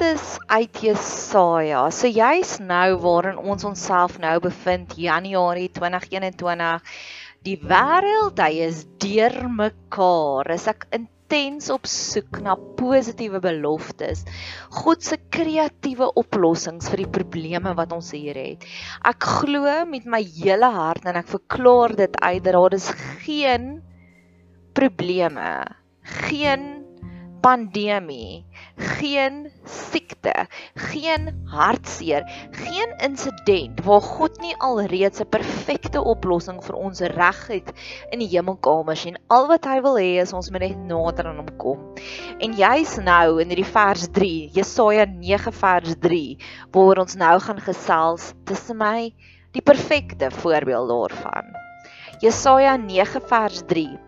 Beloftes uit Jesaja. So jy's nou waarin ons onsself nou bevind Januarie 2021. Die wêreld, hy is deurmekaar. Is ek intens op soek na positiewe beloftes. God se kreatiewe oplossings vir die probleme wat ons hier het. Ek glo met my hele hart en ek verklaar dit uit dat daar is geen probleme, geen pandemie, geen siekte, geen hartseer, geen insident waar God nie alreeds 'n perfekte oplossing vir ons reg het in die hemelkamers en al wat hy wil hê is ons moet net nader aan hom kom. En jy's nou in hierdie vers 3, Jesaja 9 vers 3, waar ons nou gaan gesels tussen my die perfekte voorbeeld daarvan. Jesaja 9 vers 3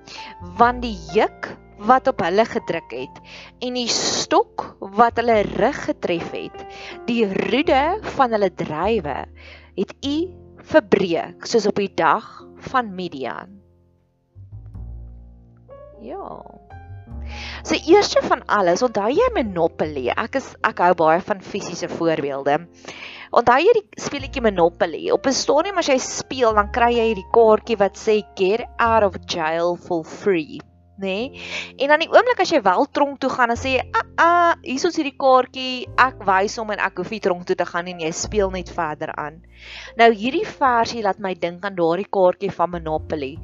want die juk wat op hulle gedruk het en die stok wat hulle rug getref het die roede van hulle drywe het u verbreek soos op die dag van Midian ja So eerste van alles, onthou jy Monopoly? Ek is ek hou baie van fisiese voorbeelde. Onthou jy die speletjie Monopoly? Op 'n stadium as jy speel, dan kry jy hierdie kaartjie wat sê get out of jail for free nê? Nee? En dan die oomblik as jy wel tronk toe gaan, dan sê jy, "Aa, ah, ah, hier is hierdie kaartjie. Ek wys hom en ek hoef nie tronk toe te gaan nie. Jy speel net verder aan." Nou hierdie versie laat my dink aan daardie kaartjie van Monopoly.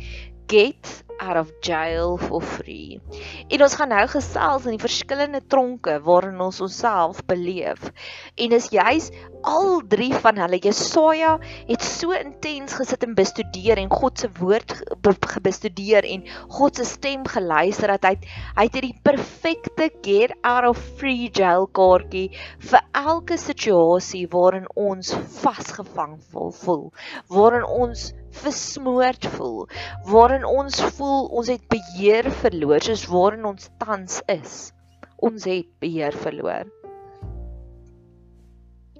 Get out of jail for free. En ons gaan nou gesels in die verskillende tronke waarin ons onsself beleef. En is juis al drie van hulle Jesaja het so intens gesit en bestudeer en God se woord bestudeer en God se stem geluister dat hy hy het hierdie perfekte get out of free jail kaartjie vir elke situasie waarin ons vasgevang voel, waarin ons versmoord voel, waarin ons voel ons het beheer verloor, soos waarin ons tans is. Ons het beheer verloor.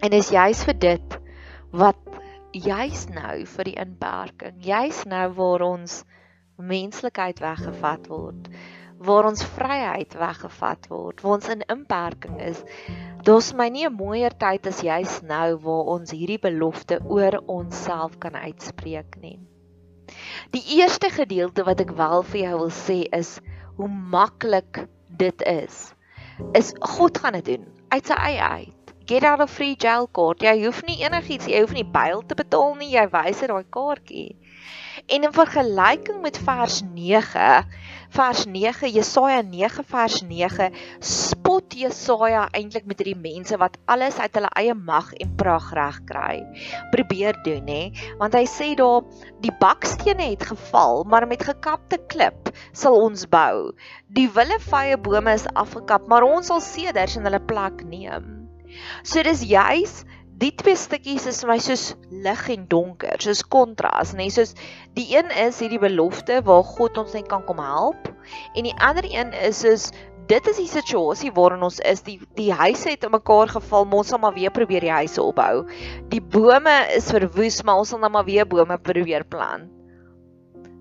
En is juis vir dit wat juis nou vir die inperking, juis nou waar ons menslikheid weggevat word, waar ons vryheid weggevat word, waar ons in inperking is, Daar's my nie 'n mooier tyd as jy's nou waar ons hierdie belofte oor onsself kan uitspreek nie. Die eerste gedeelte wat ek wel vir jou wil sê is hoe maklik dit is. Is God gaan dit doen uit sy eie uit. Get out of free jail card. Jy hoef nie enigiets, jy hoef nie byl te betaal nie, jy wys dit daai kaartjie. En in vergelyking met vers 9, vers 9 Jesaja 9 vers 9 spot Jesaja eintlik met hierdie mense wat alles uit hulle eie mag en prag reg kry. Probeer doen hè, want hy sê daar die bakstene het geval, maar met gekapte klip sal ons bou. Die willevye bome is afgekap, maar ons sal seders in hulle plek neem. So dis juis die twee stukkies is vir my soos lig en donker, soos kontras, nê, nee, soos die een is hierdie belofte waar God ons net kan kom help en die ander een is soos dit is die situasie waarin ons is. Die die huise het in mekaar geval, ons sal maar weer probeer die huise opbou. Die bome is verwoes, maar ons sal nou maar weer bome probeer plant.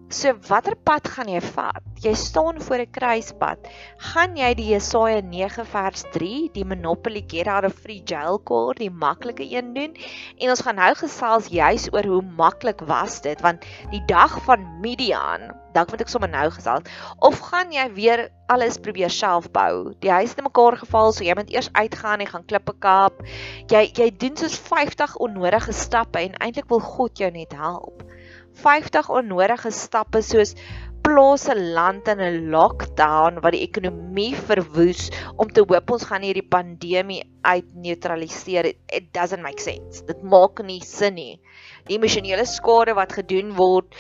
So watter pad gaan jy vat? Jy staan voor 'n kruispunt. Gaan jy die Jesaja 9 vers 3, die Monopoly get out of free jail card, die maklike een doen? En ons gaan nou gesels juis oor hoe maklik was dit want die dag van Midian, dalk moet ek sommer nou gesels, of gaan jy weer alles probeer self bou? Die huis het mekaar geval, so jy moet eers uitgaan en gaan klippe kap. Jy jy doen soos 50 onnodige stappe en eintlik wil God jou net help. 50 onnodige stappe soos plaas 'n land in 'n lockdown wat die ekonomie verwoes om te hoop ons gaan hierdie pandemie uitneutraliseer. It doesn't make sense. Dit maak nie sin nie. Die emosionele skade wat gedoen word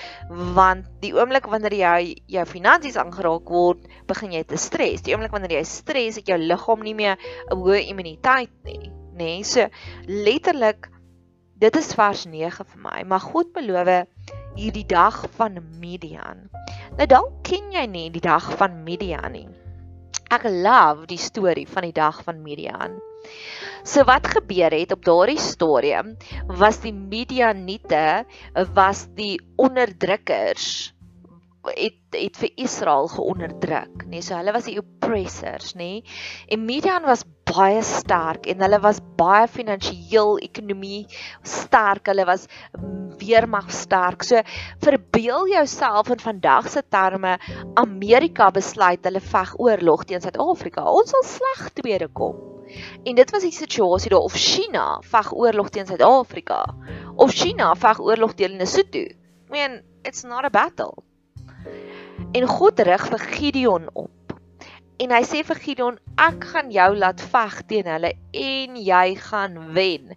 want die oomblik wanneer jy jou finansies aangeraak word, begin jy te stres. Die oomblik wanneer jy stres, het jou liggaam nie meer 'n hoë immuniteit nie, nê? Nee, so letterlik dit is vers 9 vir my, maar God beloof hierdie dag van Midian. Nou dalk ken jy nie die dag van Midian nie. Ek love die storie van die dag van Midian. So wat gebeur het op daardie stadium was die Midianiete was die onderdrukkers het het vir Israel geonderdruk, nê. Nee, so hulle was die oppressors, nê. Nee. En Midian was baie sterk en hulle was baie finansiëel ekonomie sterk. Hulle was weermag sterk. So verbeel jouself in vandag se terme Amerika besluit hulle veg oorlog teen Suid-Afrika. Ons sal sleg tweede kom. En dit was die situasie daar of China veg oorlog teen Suid-Afrika of China veg oorlog teen Lesotho. I mean, it's not a battle. En God rig vir Gideon op. En hy sê vir Gideon, ek gaan jou laat veg teen hulle en jy gaan wen.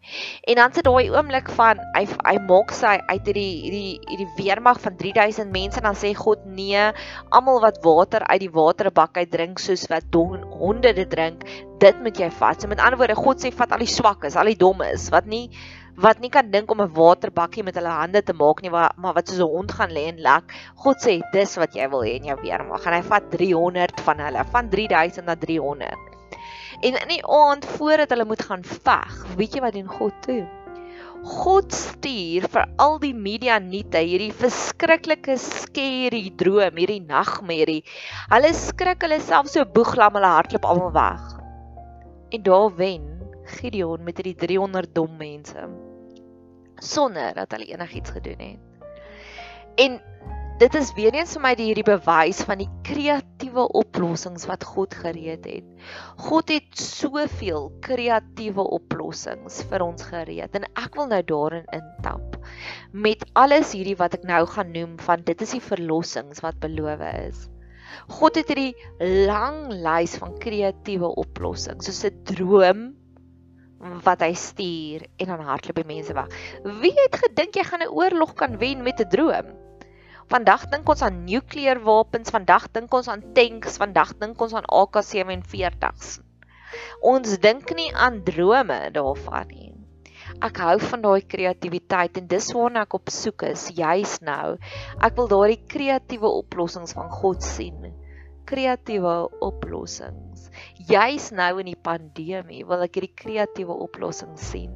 En dan sit daai oomblik van hy hy maak sy uit hierdie hierdie hierdie weermag van 3000 mense en dan sê God nee, almal wat water uit die waterbak uit drink soos wat honde dit drink, dit moet jy vat. So met ander woorde, God sê vat al die swakkes, al die dommes wat nie wat nie kan dink om 'n waterbakkie met hulle hande te maak nie, maar wat soos 'n hond gaan lê en lek. God sê dis wat jy wil hê in jou weermag. En hy vat 300 van hulle, van 3000 na 300. En in die aand voordat hulle moet gaan veg, weet jy wat doen God toe? God stuur vir al die Midianiete hierdie verskriklike scary droom, hierdie nagmerrie. Hulle skrik hulle self so boeglam, hulle hardloop almal weg. En daar wen Gideon met hierdie 300 dom mense sonder dat hulle enigiets gedoen het. En dit is weer eens vir my die hierdie bewys van die kreatiewe oplossings wat God gereed het. God het soveel kreatiewe oplossings vir ons gereed en ek wil nou daarin intap met alles hierdie wat ek nou gaan noem van dit is die verlossings wat beloof is. God het hierdie lang lys van kreatiewe oplossings soos 'n droom wat hy stuur en dan hardloop die mense weg. Wie het gedink jy gaan 'n oorlog kan wen met 'n droom? Vandag dink ons aan nukleerwapens, vandag dink ons aan tanks, vandag dink ons aan AK47's. Ons dink nie aan drome daarvan nie. Ek hou van daai kreatiwiteit en dis waarna ek op soek is juis nou. Ek wil daardie kreatiewe oplossings van God sien. Kreatiewe oplossings juis nou in die pandemie wil ek hierdie kreatiewe oplossings sien.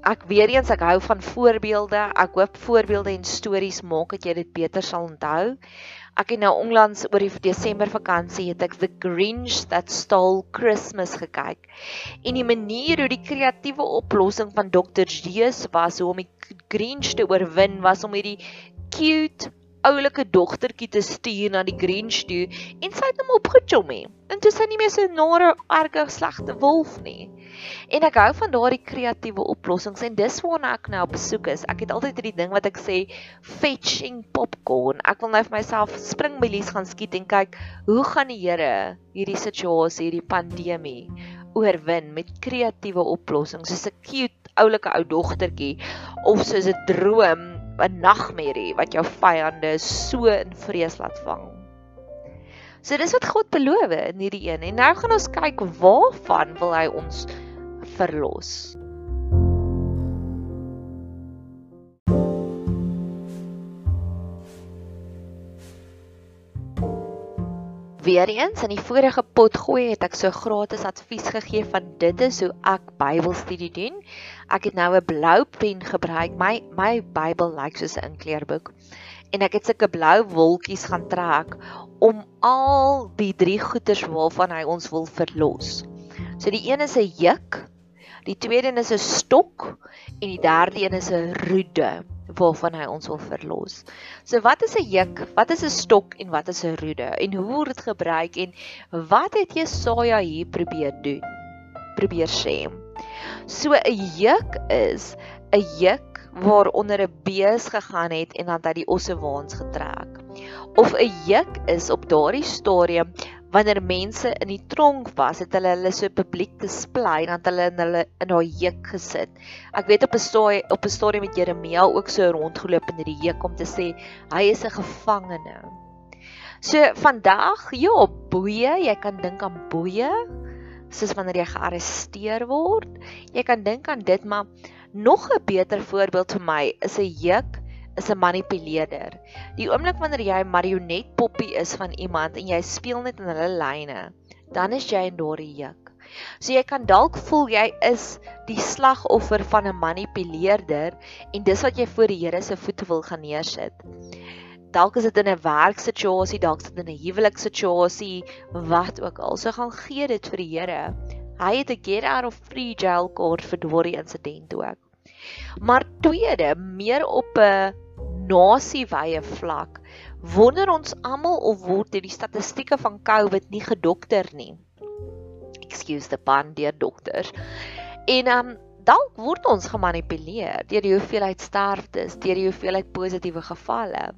Ek weer eens ek hou van voorbeelde. Ek hoop voorbeelde en stories maak dat jy dit beter sal onthou. Ek het nou onlangs oor die Desember vakansie het ek The Grinch That Stole Christmas gekyk. En die manier hoe die kreatiewe oplossing van Dr. Seuss was om die Grinch te oorwin was om hierdie cute oulike dogtertjie te stuur na die Grinch toe en sy het hom opgechommy. En toe sy nie meer so nare erge slegte wolf nie. En ek hou van daardie kreatiewe oplossings en dis waarna ek nou op besoek is. Ek het altyd hierdie ding wat ek sê fetching popcorn. Ek wil nou vir myself springbilies gaan skiet en kyk hoe gaan die Here hierdie situasie, hierdie pandemie oorwin met kreatiewe oplossings soos 'n cute oulike ou dogtertjie of soos 'n droom 'n nagmerrie wat jou vyande so in vrees laat vang. So dis wat God beloof in hierdie een. En nou gaan ons kyk waarvan wil hy ons verlos. Weereens in die vorige pot gooi het ek so gratis advies gegee van dit is hoe ek Bybelstudie doen. Ek het nou 'n blou pen gebruik. My my Bybel lyk like soos 'n inkleerboek. En ek het sulke blou wolkies gaan trek om al die drie goeters waarvan hy ons wil verlos. So die een is 'n juk, die tweede een is 'n stok en die derde een is 'n roede waarvan hy ons wil verlos. So wat is 'n juk? Wat is 'n stok en wat is 'n roede? En hoe word dit gebruik en wat het Jesaja hier probeer doen? Probeer sê. So 'n juk is 'n juk waaronder 'n bees gegaan het en dan dat die osse waans getrek. Of 'n juk is op daardie stadium wanneer mense in die tronk was, het hulle hulle so publiek display en dan hulle in hulle in daai juk gesit. Ek weet op 'n storie op 'n storie met Jeremia ook so rondgeloop in hierdie juk om te sê hy is 'n gevangene. So vandag, ja, boeye, jy kan dink aan boeye soos wanneer jy gearresteer word. Jy kan dink aan dit, maar nog 'n beter voorbeeld vir my is 'n juk is 'n manipuleerder. Die oomblik wanneer jy 'n marionet poppie is van iemand en jy speel net in hulle lyne, dan is jy in daardie juk. So jy kan dalk voel jy is die slagoffer van 'n manipuleerder en dis wat jy voor die Here se voete wil gaan neersit. Dalk is dit in 'n werksituasie, dalk is dit in 'n huwelikssituasie, wat ook al. So gaan gee dit vir die Here. Hy het 'n get out of free jail card vir daardie insident ook. Maar tweede, meer op 'n nasiewye vlak, wonder ons almal of word hierdie statistieke van COVID nie gedokter nie. Excuse the pun, deur dokters. En um dalk word ons gemanipuleer deur die hoeveelheid sterftes, deur die hoeveelheid positiewe gevalle.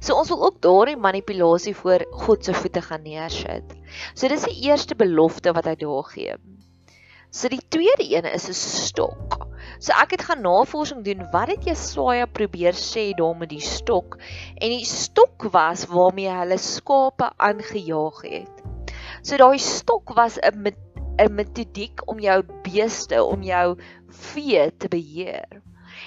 So ons wil ook daardie manipulasie voor God se voete gaan neersit. So dis die eerste belofte wat hy daar gee. So die tweede een is 'n stok. So ek het gaan navorsing doen wat het Jesaja probeer sê daar met die stok en die stok was waarmee hulle skape aangejaag het. So daai stok was 'n 'n metodiek om jou beeste, om jou vee te beheer.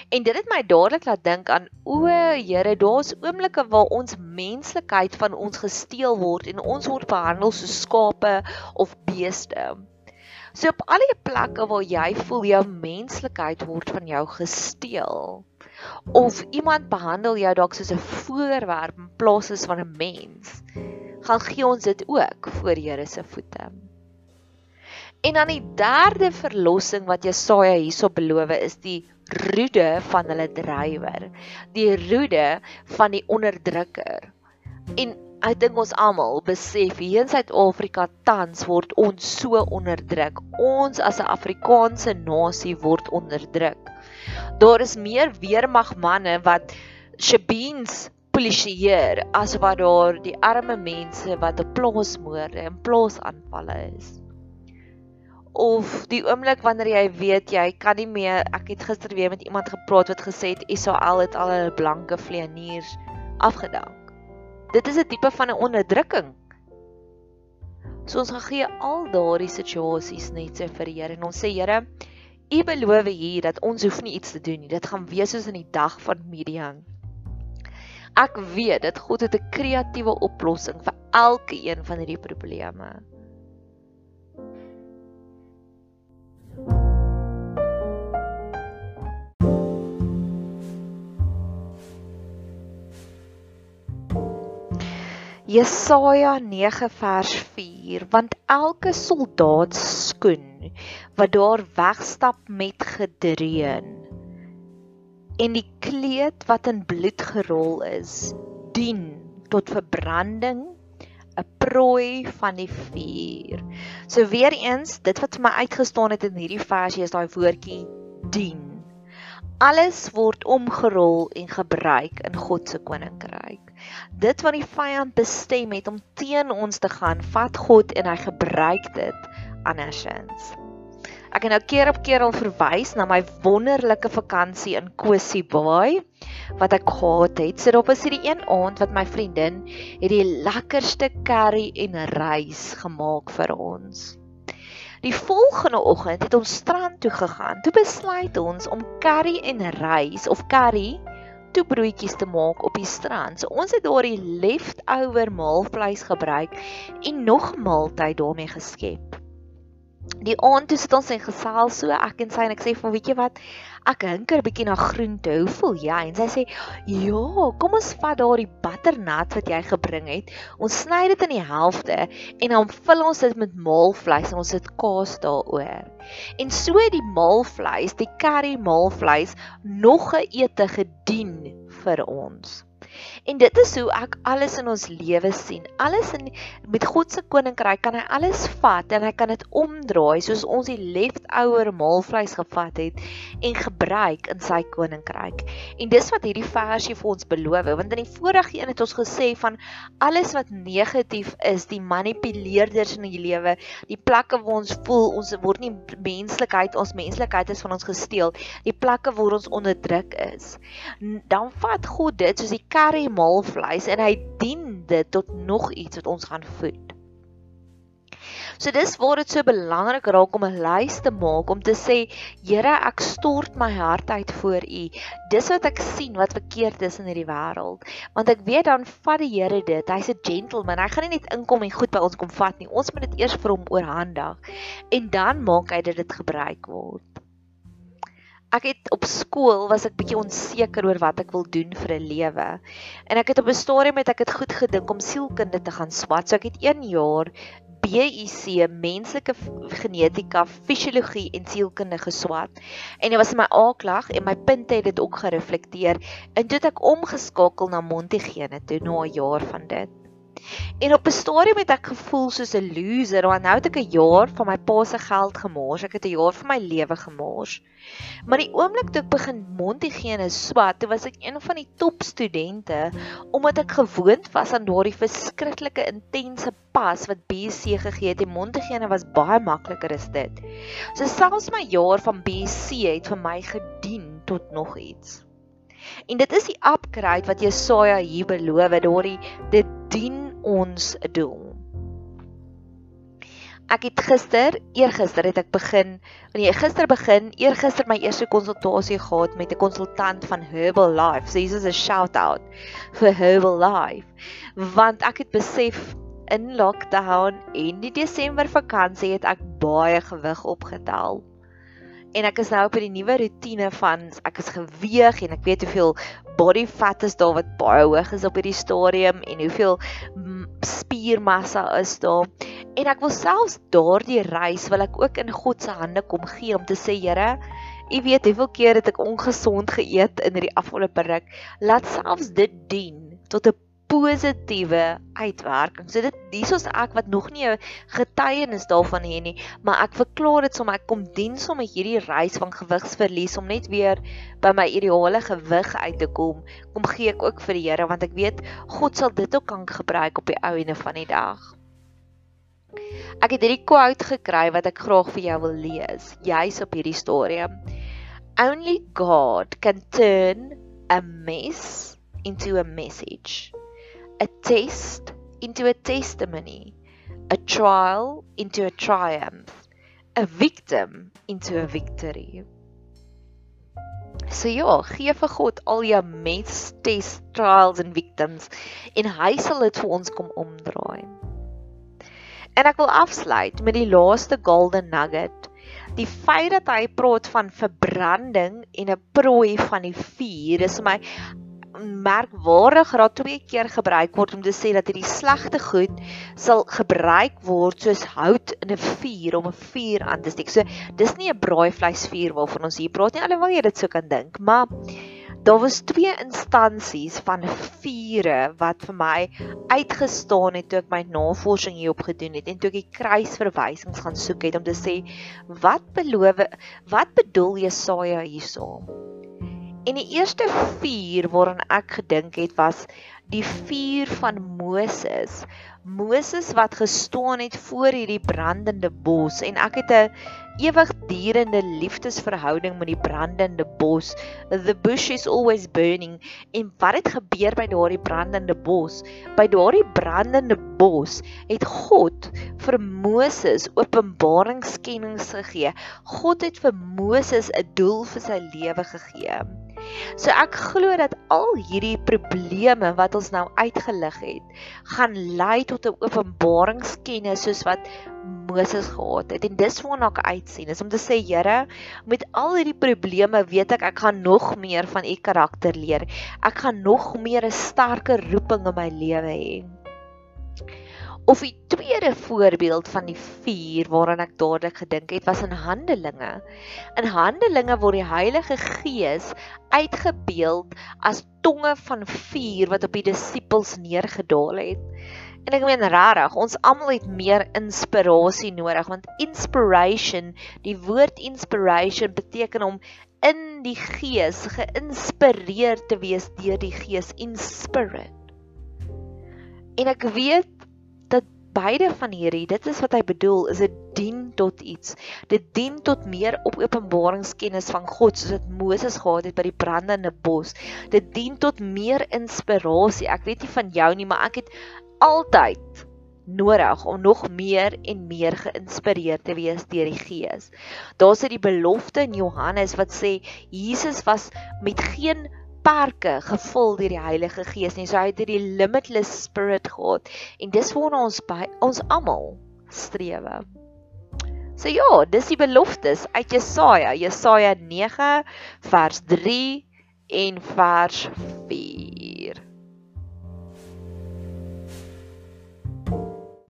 En dit het my dadelik laat dink aan o, Here, daar's oomblikke waar ons menslikheid van ons gesteel word en ons word behandel soos skape of beeste. So op al die plekke waar jy voel jou menslikheid word van jou gesteel of iemand behandel jou dalk soos 'n voorwerp in plaas van 'n mens, gaan gee ons dit ook voor Here se voete. En dan die derde verlossing wat Jesaja hierso beloof is die roede van hulle drywer, die roede van die onderdrukker. En Ek dink ons almal besef hier in Suid-Afrika tans word ons so onderdruk. Ons as 'n Afrikaanse nasie word onderdruk. Daar is meer weermag manne wat Shabeens polisieer as wat daar die arme mense wat op plaasmoorde en plaasaanvalle is. Of die oomblik wanneer jy weet jy kan nie meer ek het gister weer met iemand gepraat wat gesê het Israel het al hulle blanke vleeniers afgedank. Dit is 'n tipe van 'n onderdrukking. So ons gaan gee al daardie situasies net so vir die Here en ons sê Here, U beloof hier dat ons hoef nie iets te doen nie. Dit gaan wees soos in die dag van Midian. Ek weet dat God het 'n kreatiewe oplossing vir elke een van hierdie probleme. Jesaja 9 vers 4 want elke soldaat skoen wat daar wegstap met gedreun en die kleed wat in bloed gerol is dien tot verbranding 'n prooi van die vuur. So weer eens, dit wat vir my uitgestaan het in hierdie versie is daai woordjie dien. Alles word omgerol en gebruik in God se koninkryk dit wat die vyand bestem het om teen ons te gaan, vat God en hy gebruik dit andersins. Ek het nou keer op keer al verwys na my wonderlike vakansie in Kosie Baai wat ek gehad het. So daarop is hierdie een aand wat my vriendin het die lekkerste curry en rys gemaak vir ons. Die volgende oggend het ons strand toe gegaan. Toe besluit ons om curry en rys of curry toebroodjies te maak op die strand. So ons het daardie leftover maalvleis gebruik en nog maaltyd daarmee geskep. Die aand toe sit ons en gesels so ek en sy en ek sê van weet jy wat ek hinker bietjie na groente. Hoe voel jy? En sy sê, "Ja, kom ons vat daardie butternut wat jy gebring het. Ons sny dit in die helfte en dan vul ons dit met maalvleis en ons sit kaas daaroor." En so het die maalvleis, die curry maalvleis, nog 'n ete gedien vir ons. En dit is hoe ek alles in ons lewe sien. Alles in met God se koninkryk kan hy alles vat en hy kan dit omdraai soos ons die leftover maalvleis gevat het en gebruik in sy koninkryk. En dis wat hierdie versie vir ons beloof, want in die vorige een het ons gesê van alles wat negatief is, die manipuleerders in die lewe, die plekke waar ons voel ons word nie menslikheid, ons menslikheid is van ons gesteel, die plekke waar ons onderdruk is. Dan vat God dit soos die curry maalvleis en hy dien dit tot nog iets wat ons gaan voed. So dis waar dit so belangrik raak om 'n lys te maak om te sê, Here, ek stort my hart uit voor U. Dis wat ek sien wat verkeerd is in hierdie wêreld. Want ek weet dan vat die Here dit. Hy's 'n gentleman. Hy gaan nie net inkom en goed by ons kom vat nie. Ons moet dit eers vir hom oorhandig en dan maak hy dit dit gebruik word. Ek het op skool was ek bietjie onseker oor wat ek wil doen vir 'n lewe. En ek het op 'n stadium met ek het goed gedink om sielkunde te gaan swat. So ek het 1 jaar BUC menslike genetika, fisiologie en sielkunde geswat. En dit was my A-klag en my punte het dit ook gereflekteer. En toe het ek omgeskakel na Montigene toe na 'n jaar van dit. En op 'n stadium het ek gevoel soos 'n loser want nou het ek 'n jaar van my pa se geld gemors. Ek het 'n jaar van my lewe gemors. Maar die oomblik toe ek begin Montigene swat, toe was ek een van die top studente omdat ek gewoond was aan daardie verskriklike intense pas wat BC gegee het. Die Montigene was baie makliker as dit. So selfs my jaar van BC het vir my gedien tot nog iets. En dit is die upgrade wat Jesaja hier beloof, daardie dit dien ons doel. Ek het gister, eergister het ek begin, nee, gister begin, eergister my eerste konsultasie gehad met 'n konsultant van Herbal Life. So hier is 'n shout out vir Herbal Life. Want ek het besef in lockdown en die Desember vakansie het ek baie gewig opgetel en ek is nou op die nuwe rotine van ek is geweeg en ek weet hoeveel body fat is daar wat baie hoog is op hierdie stadium en hoeveel spiermassa is daar. En ek wil selfs daardie reis wil ek ook in God se hande kom gee om te sê Here U weet hoeveel keer het ek ongesond geëet in hierdie afgelope ruk. Laat selfs dit dien tot 'n positiewe uitwerking. So dit hiersoos ek wat nog nie 'n getuienis daarvan het nie, maar ek verklaar dit sommer ek kom dien sommer hierdie reis van gewigsverlies om net weer by my ideale gewig uit te kom. Kom gee ek ook vir die Here want ek weet God sal dit ook kan gebruik op die ou ene van die dag. Ek het hierdie quote gekry wat ek graag vir jou wil lees, juis op hierdie storie. Only God can turn a mess into a message a test into a testimony, a trial into a triumph, a victim into a victory. So ja, gee vir God al jou mess, test, trials and victims en hy sal dit vir ons kom omdraai. En ek wil afsluit met die laaste golden nugget. Die feit dat hy praat van verbranding en 'n prooi van die vuur, is vir my merkwaardig raak twee keer gebruik word om te sê dat hierdie slegte goed sal gebruik word soos hout in 'n vuur om 'n vuur aan te steek. So dis nie 'n braaivleisvuur waarvan ons hier praat nie, alhoewel jy dit sou kan dink, maar daar was twee instansies van vure wat vir my uitgestaan het toe ek my navorsing hierop gedoen het en toe ek die kruisverwysings gaan soek het om te sê wat beloof wat bedoel Jesaja hierso? En die eerste vuur waaraan ek gedink het was die vuur van Moses. Moses wat gestaan het voor hierdie brandende bos en ek het 'n ewigdurende liefdesverhouding met die brandende bos. The bush is always burning. En wat het gebeur by daardie brandende bos? By daardie brandende bos het God vir Moses openbaringskennings gegee. God het vir Moses 'n doel vir sy lewe gegee. So ek glo dat al hierdie probleme wat ons nou uitgelig het, gaan lei tot 'n openbaringskennis soos wat Moses gehad het. En dis waarna ek uitsien, is om te sê Here, met al hierdie probleme weet ek ek gaan nog meer van u karakter leer. Ek gaan nog meer 'n sterker roeping in my lewe hê. Of die tweede voorbeeld van die vuur waaraan ek dadelik gedink het was in Handelinge. In Handelinge word die Heilige Gees uitgebeeld as tonge van vuur wat op die disippels neergedaal het. En ek meen regtig, ons almal het meer inspirasie nodig want inspiration, die woord inspiration beteken om in die gees geïnspireer te wees deur die gees, inspired. En ek weet beide van hierdie, dit is wat hy bedoel, is dit dien tot iets. Dit dien tot meer op openbaringskennis van God soos dit Moses gehad het by die brandende bos. Dit dien tot meer inspirasie. Ek weet nie van jou nie, maar ek het altyd nodig om nog meer en meer geïnspireerd te wees deur die Gees. Daar's dit die belofte in Johannes wat sê Jesus was met geen perke gevul deur die Heilige Gees nie. So hy het hierdie limitless spirit gehad en dis waarna ons by ons almal strewe. So ja, dis die beloftes uit Jesaja, Jesaja 9 vers 3 en vers 4.